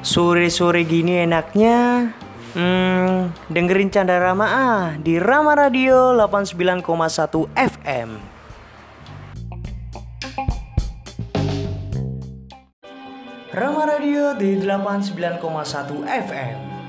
Sore-sore gini enaknya hmm, dengerin Canda Rama ah di Rama Radio 89,1 FM. Rama Radio di 89,1 FM.